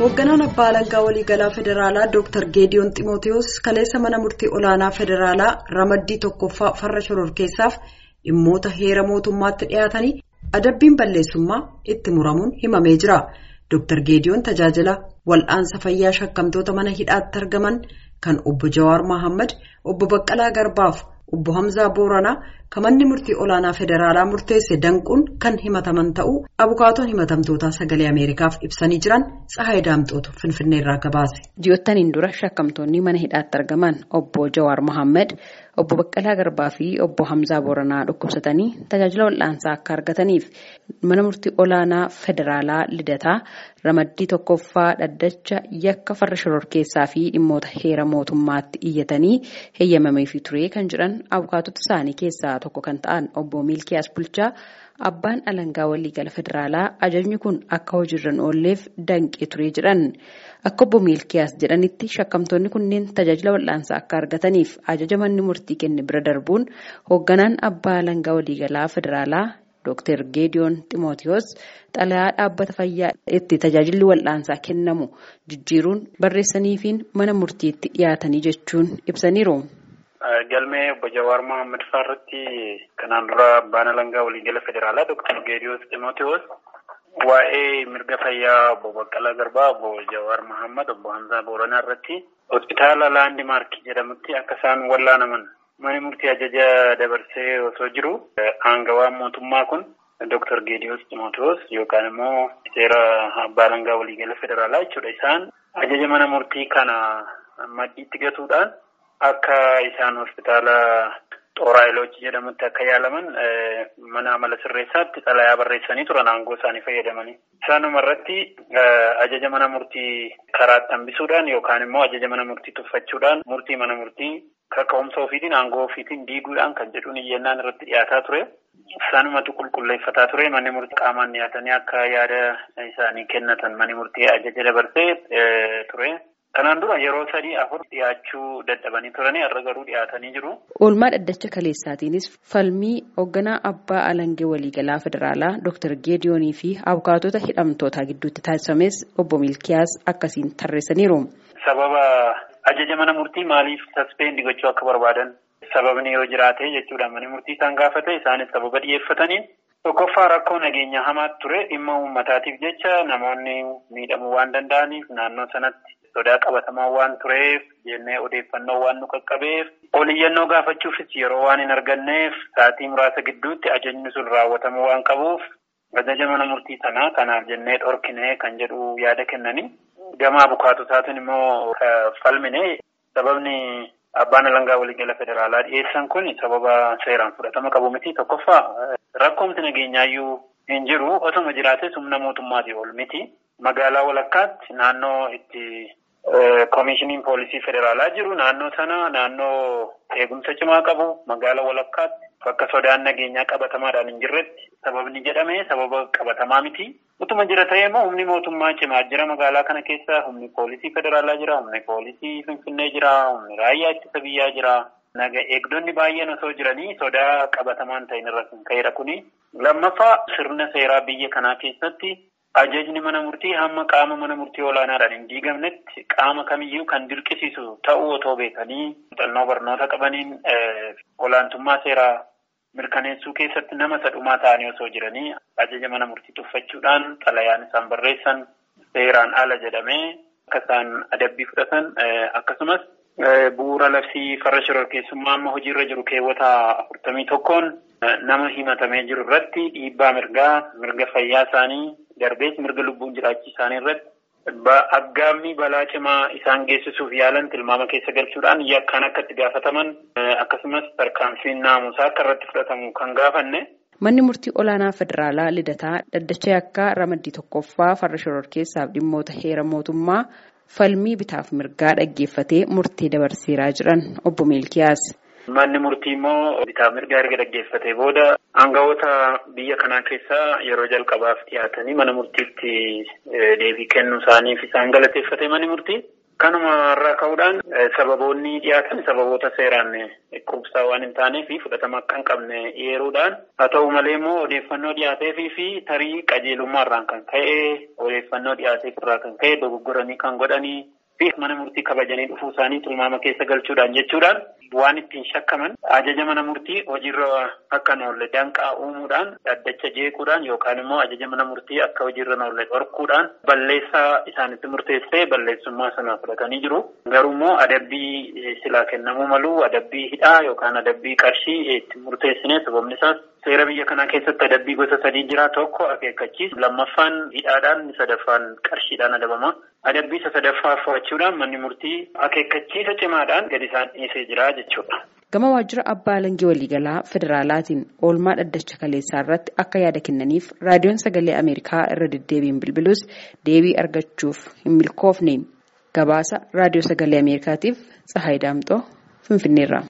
Hoogganaan abbaa alangaa waliigalaa federaalaa Dr. Geediyoon Ximootiyoos kaleessa mana murtii olaanaa federaalaa ramaddii tokkoffaa farra shororkeessaaf dhimmoota heera mootummaatti dhiyaatanii adabbiin balleessummaa itti muramuun himamee jira. Dr. Geediyoon tajaajila wal'aansa fayyaa shakkamtoota mana hidhaatti argaman kan obbo Jawaar Mohaammed, obbo Baqqalaa Garbaaf, obbo Hamzaa Booranaa kan manni murtii olaanaa federaalaa murteesse danquun kan himataman ta'uu abukaatoon himatamtootaa sagalee Ameerikaaf ibsanii jiran Tsahaay Daamxootu Finfinneerraa gabaase. Ji'ootaniin dura shakkamtoonni mana hidhaatti argaman obbo Jawaar Mohaammed, obbo Baqqalaa Garbaa fi obbo Hamzaa Booranaa dhukkubsatanii tajaajila wal'aansaa akka argataniif mana murtii olaanaa federaalaa Lidataa ramaddii tokkoffaa dhaddacha yakka farra shororkeessaa fi dhimmoota heera mootummaatti iyyatanii heeyyamameefii ture kan jedhan abukaatota isaanii keessaa tokko kan ta'an obbo Miilkiyaas Bulchaa abbaan alangaa waliigala federaalaa ajajni kun akka hojiirra oolleef danqee ture jedhan akka obbo Miilkiyaas jedhanitti shakkamtoonni kunneen tajaajila wal'aansaa akka argataniif ajaja manni murtii kenne bira darbuun hoogganaan abbaa alangaa waliigalaa federaalaa Dr. Geediyoon Ximootiyoos xalayaa dhaabbata fayyaa itti tajaajilli wal'aansaa kennamu jijjiiruun barreessaniifiin mana murtiitti dhiyaatanii jechuun ibsaniiru. Galmee obbo Jawaar Mohaammed irratti kanaan dura abbaan alangaa waliigala federaalaa Dr. Geediyoon Ximootiyoos waa'ee mirga fayyaa obbo Baqqalaa Garbaa, obbo Jawaar Mohaammed, obbo Hamzaa Booranaa irratti hospitaala Laandi Maarkii jedhamutti akka isaan wallaanaman Mani murtii ajaja dabarsee osoo jiru aangawaan mootummaa kun Dr. Geediyoos Ximootiyoos yookaan immoo seera abbaa alangaa waliigala federaalaa jechuudha. Isaan ajaja mana murtii kana maddiitti gatuudhaan akka isaan hospitaala Xooraayilochi jedhamutti akka yaalaman mana amala sirreessaatti xalayaa barreessanii turan aangoo isaanii fayyadamanii. Isaanuma irratti ajaja mana murtii karaatti hambisuudhaan yookaan immoo ajaja mana murtii tuffachuudhaan murtii mana murtii kaka'umsa ofiitiin aangoo ofiitiin diiguudhaan kan jedhuun iyyannaan irratti dhiyaataa ture. Isaanumatu qulqulleeffataa ture manni murtii qaamaan dhiyaatanii akka yaada isaanii kennatan manni murtii ajaja dabarsee ture. Kanaan dura yeroo sadii afur dhiyaachuu dadhabanii turanii har'a garuu dhiyaatanii jiru. Oolmaa dhaddacha kaleessaatiinis falmii hoogganaa abbaa alangee waliigalaa federaalaa Dr. Geediyoonii fi abukaatota hidhamtootaa gidduutti taasifames obbo Milkiyaas akkasiin tarreessaniiru. Sababa ajaja mana murtii maaliif saspeendi gochuu akka barbaadan sababni yoo jiraate jechuudha manni murtii isaan gaafate isaanis sababa dhiyeeffataniin tokkoffaa rakkoo nageenya hamaatu ture dhimma uummataatiif jecha namoonni miidhamuu waan danda'aniif naannoo sanatti sodaa qabatamaa waan tureef jennee odeeffannoo waan nu qaqqabeef oliyyannoo gaafachuufis yeroo waan hin arganneef sa'aatii muraasa gidduutti ajajni sun raawwatamuu waan qabuuf ajaja mana murtii sanaa kanaaf jennee dhorkine kan jedhu yaada kennanii. Gama abukaatotaatiin immoo falmine sababni abbaan alangaa waliigala federaalaa dhiyeessan kun sababa seeraan fudhatama qabu miti tokkoffaa. Rakkoomti nageenyaayyuu hin jiru. Osoma jiraates humna mootummaatii ol miti magaalaa walakkaatti naannoo itti koomishiniin poolisii federaalaa jiru naannoo sana naannoo eegumsa cimaa qabu magaalaa walakkaatti bakka sodaan nageenyaa qabatamaadhaan hin jirretti sababni jedhame sababa qabatamaa miti. Utuma jira ta'ee immoo humni mootummaa cimaa jira magaalaa kana keessa humni poolisii federaalaa jira humni poolisii finfinnee jira humni raayyaa ittisa biyyaa jira. Naga eegdonni baay'een osoo jiranii sodaa qabatamaan ta'in irra kan ka'edha kuni. Lammaffaa sirna seeraa biyya kanaa keessatti ajajni mana murtii hamma qaama mana murtii olaanaadhaan hin diigamnetti qaama kamiyyuu kan dirqisiisu ta'uu otoo beekanii muuxannoo barnoota qabaniin olaantummaa seeraa mirkaneessuu keessatti nama sadhumaa ta'anii osoo jiranii ajaja mana murtii tuffachuudhaan xalayaan isaan barreessan seeraan ala jedhamee akka isaan adabbii fudhatan akkasumas bu'uura labsii farra shororkeessummaa amma hojiirra jiru keewwata afurtamii tokkoon nama himatamee jiru irratti dhiibbaa mirgaa mirga fayyaa isaanii darbees mirga lubbuun jiraachuu isaanii irratti aggaammii balaa cimaa isaan geessisuuf yaalan tilmaama keessa galchuudhaan yakkaan akka itti gaafataman akkasumas tarkaanfiin naamusaa akka irratti fudhatamu kan gaafanne. Manni murtii olaanaa federaalaa lidataa dhaddacha yakkaa ramaddii tokkoffaa farra shororkeessaaf dhimmoota heera mootummaa falmii bitaaf mirgaa dhaggeeffatee murtee dabarseeraa jiran obbo Meelkiyaas. Manni murtii immoo bitaaf mirgaa erga dhaggeeffatee booda aangawoota biyya kanaa keessaa yeroo jalqabaaf dhiyaatanii mana murtiitti deebii kennuu isaaniif isaan galateeffate manni murtii. Kanuma irraa ka'uudhaan sababoonni dhiyaatan sababoota seeraan qubsaa waan hin taanee fi fudhatama akka hin qabne eeruudhaan haa ta'u malee immoo odeeffannoo dhiyaateefii fi tarii qajeelummaarraan kan ka'e odeeffannoo dhiyaateef irraa kan ka'e dogoggoranii kan godhanii fi mana murtii kabajanii dhufuu isaanii tilmaama keessa galchuudhaan jechuudhaan waan ittiin shakkaman ajaja mana murtii hojiirra akka hin oolle danqaa uumuudhaan dhaddacha jeequudhaan yookaan immoo ajaja mana murtii akka hojiirra hin oolle dhorkuudhaan balleessaa isaanitti murteessee balleessummaa sana fudhatanii jiru. Garuu immoo adabbii silaa kennamuu malu adabbii hidhaa yookaan adabbii qarshii itti murteessine sababni isaas seera biyya kanaa keessatti adabbii gosa sadii jira tokko akeekkachiis lammaffaan hidhaadhaan sadaffaan qarshiidhaan adabama. Adabbii isa sadaffaa fudhachuudhaan manni murtii akeekkachiisa cimaadhaan gadi isaan dhiisee jira jechuudha. Gama waajjira abbaa alangee waliigalaa federaalaatiin oolmaa dhaddacha kaleessaa irratti akka yaada kennaniif raadiyoon sagalee Ameerikaa irra deddeebiin bilbilus deebii argachuuf hin milkoofne gabaasa raadiyoo sagalee Ameerikaatiif Tsahaay Daamxoo Finfinneerraa.